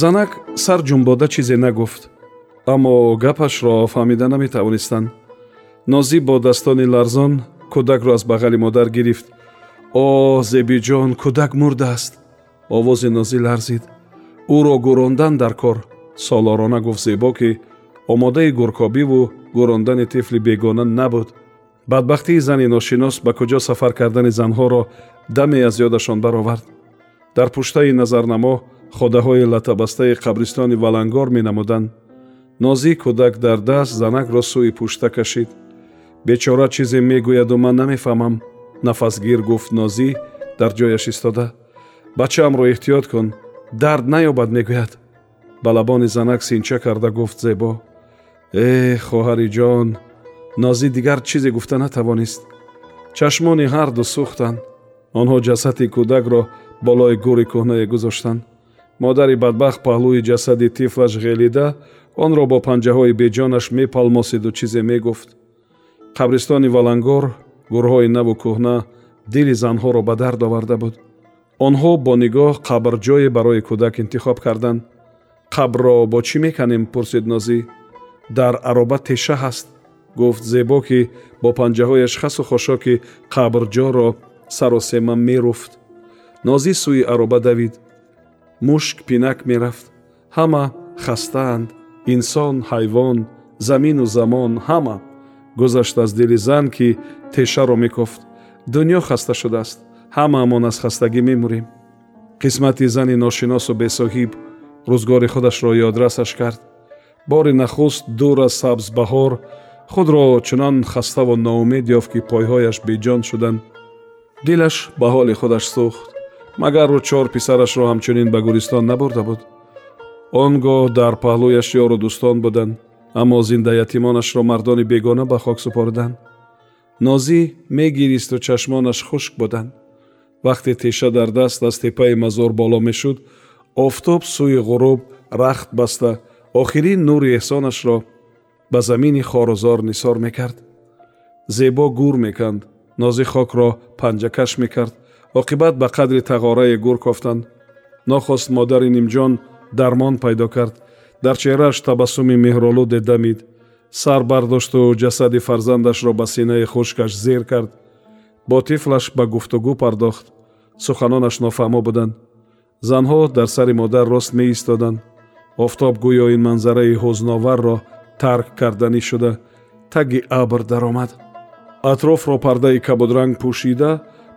занак сар ҷумбода чизе нагуфт аммо гапашро фаҳмида наметавонистанд. Нозӣ бо достони ларзон кӯдакро аз бағали модар гирифт. О зебиҷон кӯдак мурдааст овози нозӣ ларзид. Ӯро гӯрондан дар кор! Солорона гуфт зебо ки омодаи гуркобиву гӯрондани тифли бегона набуд. Бадбахтии зани ношинос ба куҷо сафар кардани занҳоро даме аз ёдашон баровард. Дар пуштаи назарнамо ходаҳои латабастаи қабристони валангор менамуданд. Нозӣ кӯдак дар даст занакро сӯи пушта кашид. Бечора чизе мегӯяду ман намефаҳмам нафасгир гуфт нозӣ дар ҷояш истода бачаамро эҳтиёт кун дард наёбад мегӯяд. Ба лабони занак синча карда гуфт зебо э хоҳари ҷон нозӣ дигар чизе гуфта натавонист. Чашмони ҳарду сӯхтанд. Онҳо ҷасади кӯдакро болои гӯри кӯҳнае гузоштанд модари бадбахт паҳлӯи ҷасади тифлаш ғелида онро бо панҷаҳои беҷонаш мепалмосиду чизе мегуфт. Қабристони валангор гурҳои наву кӯҳна дили занҳоро ба дард оварда буд. Онҳо бо нигоҳ қабрҷое барои кӯдак интихоб карданд. Қабрро бо чӣ меканем пурсид нозӣ. Дар ароба теша ҳаст гуфт зебо ки бо панҷаҳояш хасу хошоки қабрҷоро саросема меруфт. Нозӣ сӯи ароба давид мушк пинак мерафт. Ҳама хастаанд инсон ҳайвон замину замон ҳама. Гузашт аз дили зан ки тешаро мекофт дуньё хаста шудааст. Ҳамаамон аз хастагӣ мемурем. Қисмати зани ношиносу бесоҳиб рӯзгори худашро ёдрасаш кард. Бори нахуст дур аз сабзбаҳор худро чунон хаставу ноумед ёфт ки пойҳояш беҷон шуданд. Дилаш ба ҳоли худаш сӯхт магар ӯ чор писарашро ҳамчунин ба гӯристон набурда буд. Он гоҳ дар паҳлӯяш ёру дӯстон буданд аммо зиндаятимонашро мардони бегона ба хок супорданд нозӣ мегиристу чашмонаш хушк буданд вақте теша дар даст аз теппаи мазор боло мешуд офтоб сӯи ғуруб рахт баста охирин нури эҳсонашро ба замини хорузор нисор мекард. Зебо гур меканд. Нозӣ хокро панҷакаш мекард оқибат ба қадри тағорае гур кофтанд. Нохост модари нимҷон дармон пайдо кард. Дар чеҳрааш табассуми меҳролуде дамид сар бардошту ҷасади фарзандашро ба синаи хушкаш зер кард. Бо тифлаш ба гуфтугӯ пардохт. Суханонаш нофаҳмо буданд. Занҳо дар сари модар рост меистоданд. Офтоб гӯё ин манзараи ҳузноварро тарк карданӣ шуда. Таги абр даромад. Атрофро пардаи кабудранг пӯшида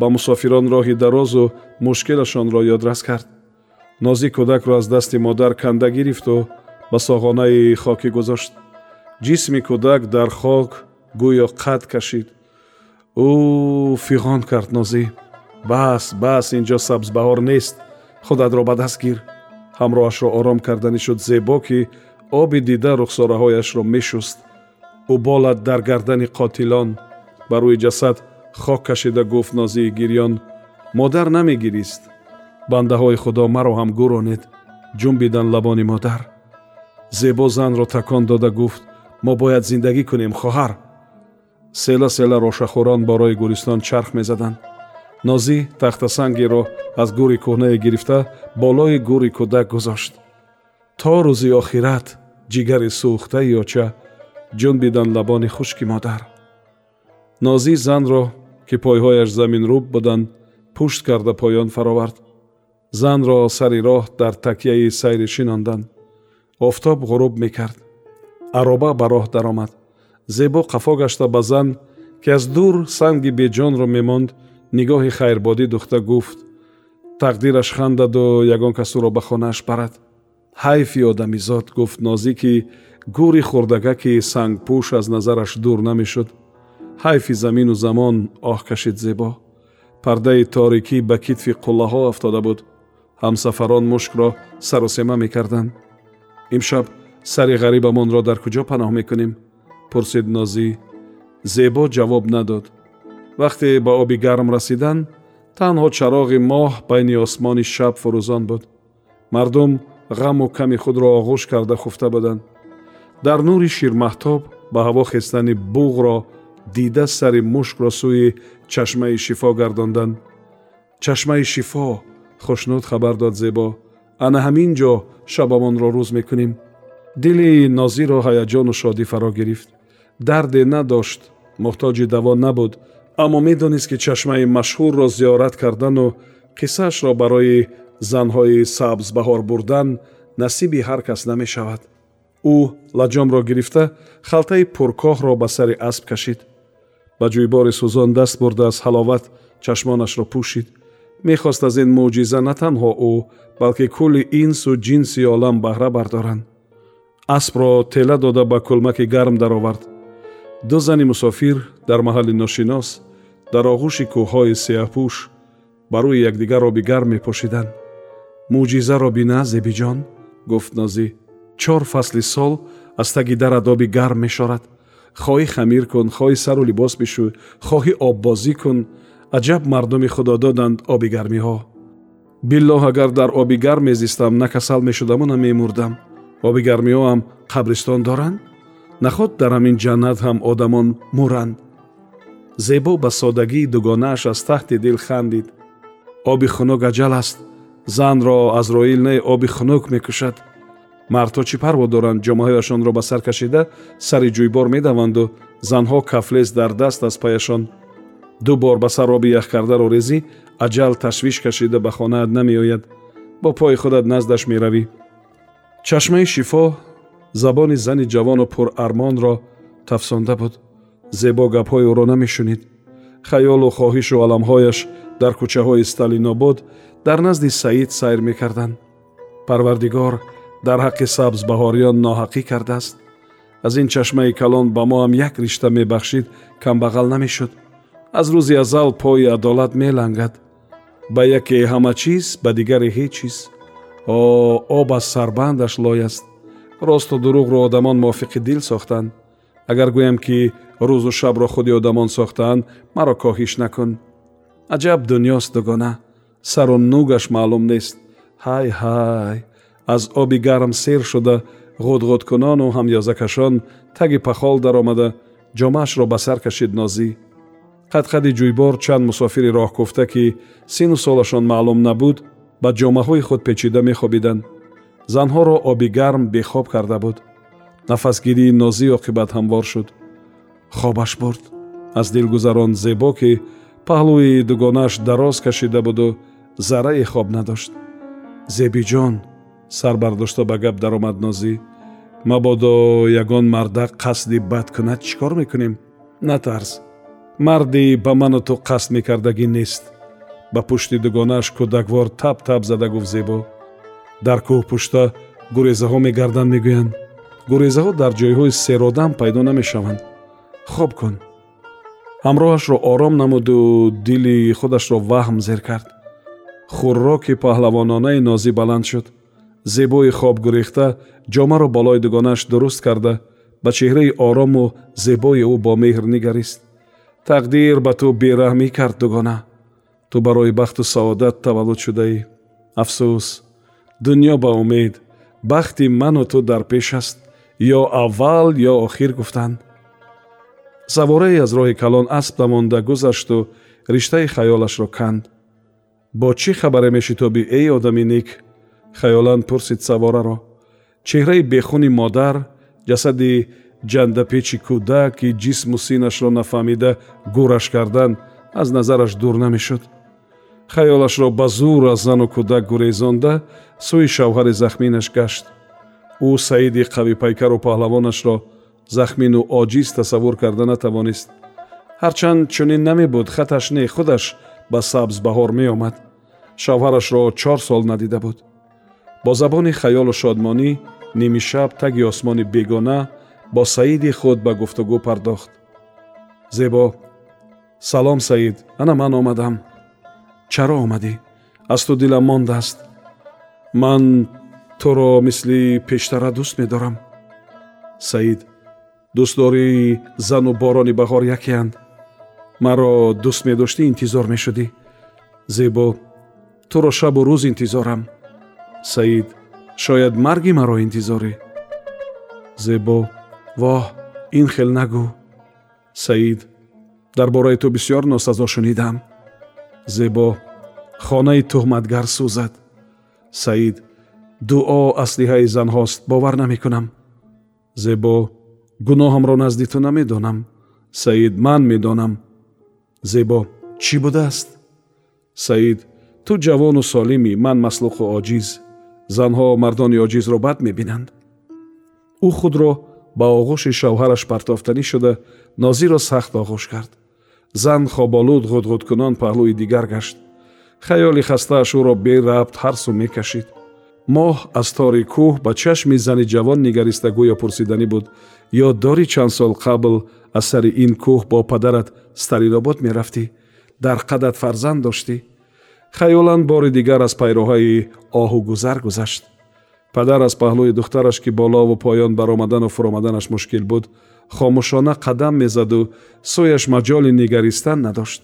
ба мусофирон роҳи дарозу мушкилашонро ёдрас кард. Нозӣ кӯдакро аз дасти модар канда гирифту ба соғонаи хокӣ гузошт. Ҷисми кӯдак дар хок гӯё қад кашид. Ӯ фиғон кард нозӣ бас бас ин ҷо сабзбаҳор нест. Худатро ба даст гир. Ҳамроҳашро ором карданӣ шуд зебо ки оби дида рухсораҳояшро мешуст. Уболат дар гардани қотилон. Ба рӯи ҷасад хок кашида гуфт нозии гирён модар намегирист бандаҳои худо маро ҳам гӯронед ҷумбидан лабони модар зебо занро такон дода гуфт мо бояд зиндагӣ кунем хоҳар села села рошахӯрон борои гӯристон чарх мезаданд нозӣ тахтасангеро аз гӯри кӯҳнае гирифта болои гӯри кӯдак гузошт то рӯзи охират ҷигари сӯхтаи оча ҷунбидан лабони хушки модар нозӣ занро ки пойҳояш заминрӯб буданд пушт карда поён фаровард. Занро сари роҳ дар такяи сайрӣ шинонданд. Офтоб ғуруб мекард. Ароба ба роҳ даромад. Зебо қафо гашта ба зан ки аз дур санги беҷонро мемонд нигоҳи хайрбодӣ духта гуфт. Тақдираш хандаду ягон кас ӯро ба хонааш барад. Ҳайфи одамизод гуфт нозӣ ки гӯри хурдагаки сангпӯш аз назараш дур намешуд ҳайфи замину замон оҳ кашид зебо. Пардаи торикӣ ба китфи қуллаҳо афтода буд. Ҳамсафарон мушкро сарусема мекарданд. Имшаб сари ғарибамонро дар куҷо паноҳ мекунем. Пурсид нозӣ зебо ҷавоб надод. Вақте ба оби гарм расиданд танҳо чароғи моҳ байни осмони шаб фурӯзон буд. Мардум ғаму ками худро оғӯш карда хуфта буданд. Дар нури ширмаҳтоб ба ҳаво хестани буғро дида сари мушкро сӯи чашмаи шифо гардонданд чашмаи шифо хушнуд хабар дод зебо. Ана ҳамин ҷо шабамонро рӯз мекунем. Дили нозиро ҳаяҷону шодӣ фаро гирифт. Дарде надошт муҳтоҷи даво набуд аммо медонист ки чашмаи машҳурро зиёрат кардану қиссаашро барои занҳои сабзбаҳор бурдан насиби ҳар кас намешавад. Ӯ лаҷомро гирифта халтаи пуркоҳро ба сари асп кашид ба ҷӯйбори сӯзон даст бурда аз ҳаловат чашмонашро пӯшид. Мехост аз ин мӯъҷиза на танҳо ӯ балки кулли инсу ҷинси олам баҳра бардоранд. Аспро тела дода ба кӯлмаки гарм даровард. Ду зани мусофир дар маҳалли ношинос дар оғӯши кӯҳҳои сеҳпӯш ба рӯи якдигар оби гарм мепошиданд мӯъҷизаро бина зебиҷон гуфт нозӣ чор фасли сол аз таги дарат оби гарм мешорад хоҳӣ хамир кун хоҳӣ сару либос бишӯй хоҳӣ оббозӣ кун. Аҷаб мардуми худо доданд оби гармиҳо. Биллоҳ агар дар оби гарм мезистам на касал мешудаму на мемурдам. Оби гармиҳоам қабристон доранд? Наход дар ҳамин ҷаннат ҳам одамон муранд? Зебо ба содагии дугонааш аз таҳти дил хандид. Оби хунук аҷал аст. Занро азроил не оби хунук мекушад мардҳо чӣ парво доранд? Ҷомаҳояшонро ба сар кашида сари ҷӯйбор медаванду занҳо кафлес дар даст аз паяшон. Ду бор ба сар оби ях кардаро резӣ аҷал ташвиш кашида ба хонаат намеояд. Бо пои худат наздаш меравӣ. Чашмаи шифо забони зани ҷавону пурармонро тафсонда буд. Зебо гапҳои ӯро намешунид. Хаёлу хоҳишу аламҳояш дар кӯчаҳои сталинобод дар назди саид сайр мекарданд. Парвардигор дар ҳаққи сабзбаҳориён ноҳақӣ кардааст. аз ин чашмаи калон ба мо ҳам як ришта мебахшид камбағал намешуд. аз рӯзи азал пои адолат мелангад. ба яке ҳама чиз ба дигаре ҳеҷ чиз. о об аз сарбандаш лой аст росту дурӯғро одамон мувофиқи дил сохтанд агар гӯям ки рӯзу шабро худи одамон сохтаанд маро коҳиш накун. аҷаб дунёст дугона. сару нугаш маълум нест. ҳай ҳай аз оби гарм сер шуда ғудғудкунону ҳамёзакашон таги пахол даромада ҷомаашро ба сар кашид нозӣ. Қадқади ҷӯйбор чанд мусофири роҳкуфта ки сину солашон маълум набуд ба ҷомаҳои худ печида мехобиданд. Занҳоро оби гарм бехоб карда буд. Нафасгирии нозӣ оқибат ҳамвор шуд. Хобаш бурд. Аз дил гузаронд зебо ки паҳлӯи дугонааш дароз кашида буду заррае хоб надошт. Зебиҷон сар бардошта ба гап даромад нозӣ мабодо ягон мардак қасди бад кунад чӣ кор мекунем? Натарс. Марди ба ману ту қасд мекардагӣ нест. Ба пушти дугонааш кӯдаквор тап тап зада гуфт зебо. Дар кӯҳ пушта гурезаҳо мегарданд мегӯянд. Гурезаҳо дар ҷойҳои серодам пайдо намешаванд. Хоб кун. Ҳамроҳашро ором намуду дили худашро ваҳм зер кард. Хурроки паҳлавононаи нозӣ баланд шуд зебои хоб гурехта ҷомаро болои дугонааш дуруст карда ба чеҳраи орому зебои ӯ бо меҳр нигарист. Тақдир ба ту бераҳмӣ кард дугона. Ту барои бахту саодат таваллуд шудаӣ. Афсӯс дунё ба умед. Бахти ману ту дар пеш аст. Ё аввал ё охир гуфтанд саворае аз роҳи калон асп намонда гузашту риштаи хаёлашро канд. Бо чӣ хабаре мешитобӣ эй одами нек хаёлан пурсид савораро. Чеҳраи бехуни модар ҷасади ҷандапечи кӯдак ки ҷисму синашро нафаҳмида гӯраш кардан аз назараш дур намешуд. Хаёлашро ба зур аз зану кӯдак гурезонда сӯи шавҳари захминаш гашт. Ӯ саиди қавипайкару паҳлавонашро захмину оҷиз тасаввур карда натавонист. Ҳарчанд чунин намебуд хаташ не худаш ба сабзбаҳор меомад. Шавҳарашро чор сол надида буд бо забони хаёлу шодмонӣ нимишаб таги осмони бегона бо саиди худ ба гуфтугӯ пардохт. Зебо салом саид ана ман омадам. Чаро омадӣ? Аз ту дилам мондааст. Ман туро мисли пештара дӯст медорам саид дӯстдории зану борони баҳор якеанд. Маро дӯст медоштӣ интизор мешудӣ. Зебо туро шабу рӯз интизорам саид шояд марги маро интизорӣ зебо воҳ ин хел нагӯ. Саид дар бораи ту бисьёр носазо шунидам зебо хонаи туҳматгар сӯзад. Саид дуо аслиҳаи занҳост бовар намекунам. Зебо гуноҳамро назди ту намедонам. Саид ман медонам. Зебо чӣ будааст? Саид ту ҷавону солимӣ ман маслуху оҷиз занҳо мардони оҷизро бад мебинанд. Ӯ худро ба оғӯши шавҳараш партофтанӣ шуда нозиро сахт оғӯш кард. Зан хоболуд ғудғудкунон паҳлӯи дигар гашт. Хаёли хастааш ӯро берабт ҳар су мекашид. Моҳ аз тори кӯҳ ба чашми зани ҷавон нигариста гӯё пурсиданӣ буд. Ё дорӣ чанд сол қабл аз сари ин кӯҳ бо падарат стариробод мерафтӣ. Дар қадат фарзанд доштӣ хаёлан бори дигар аз пайроҳаи оҳугузар гузашт. Падар аз паҳлӯи духтараш ки болову поён баромадану фуромаданаш мушкил буд хомӯшона қадам мезаду сӯяш маҷоли нигаристан надошт.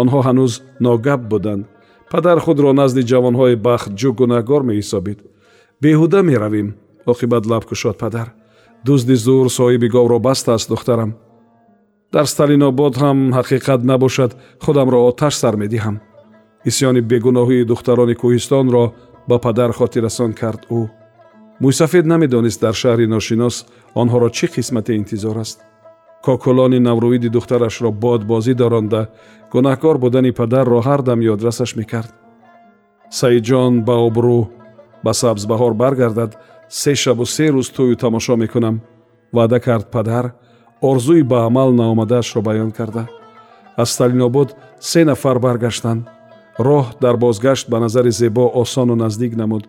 Онҳо ҳанӯз ногап буданд. Падар худро назди ҷавонҳои бахтҷӯ гунаҳгор меҳисобид. Беҳуда меравем оқибат лаб кушод падар. Дузди зур соҳиби говро бастааст духтарам. Дар сталинобод ҳам ҳақиқат набошад худамро оташ сар медиҳам исьёни бегуноҳии духтарони кӯҳистонро ба падар хотиррасон кард ӯ. Мӯйсафед намедонист дар шаҳри ношинос онҳоро чӣ қисмате интизор аст? Кокулони наврӯиди духтарашро бодбозӣ доронда гунаҳкор будани падарро ҳар дам ёдрасаш мекард. Саидҷон ба обрӯ ба сабзбаҳор баргардад се шабу се рӯз тӯю тамошо мекунам. Ваъда кард падар орзуи ба амал наомадаашро баён карда. Аз сталинобод се нафар баргаштанд роҳ дар бозгашт ба назари зебо осону наздик намуд.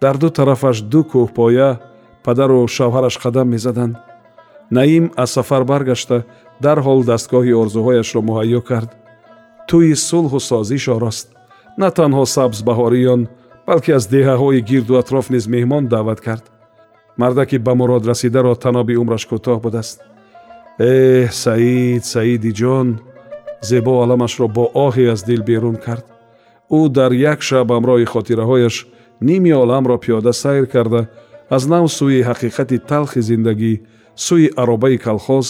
Дар ду тарафаш ду кӯҳпоя падару шавҳараш қадам мезаданд. Наим аз сафар баргашта дарҳол дастгоҳи орзуҳояшро муҳайё кард. Тӯи сулҳу созиш орост. На танҳо сабзбаҳориён балки аз деҳаҳои гирду атроф низ меҳмон даъват кард. Мардаки ба мурод расидаро таноби умраш кӯтоҳ будааст. Эҳ саид саиди ҷон зебо аламашро бо оҳе аз дил берун кард ӯ дар як шаб ҳамроҳи хотираҳояш ними оламро пиёда сайр карда аз нав сӯи ҳақиқати талхи зиндагӣ сӯи аробаи калхоз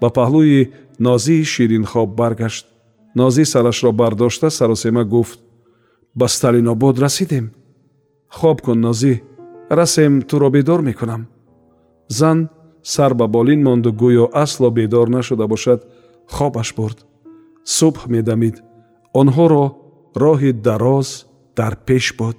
ба паҳлӯи нозии ширинхоб баргашт. Нозӣ сарашро бардошта саросема гуфт ба сталинобод расидем. Хоб кун нозӣ расем туро бедор мекунам. Зан сар ба болин монду гӯё асло бедор нашуда бошад хобаш бурд. Субҳ медамид онҳоро роҳи дароз дар пеш буд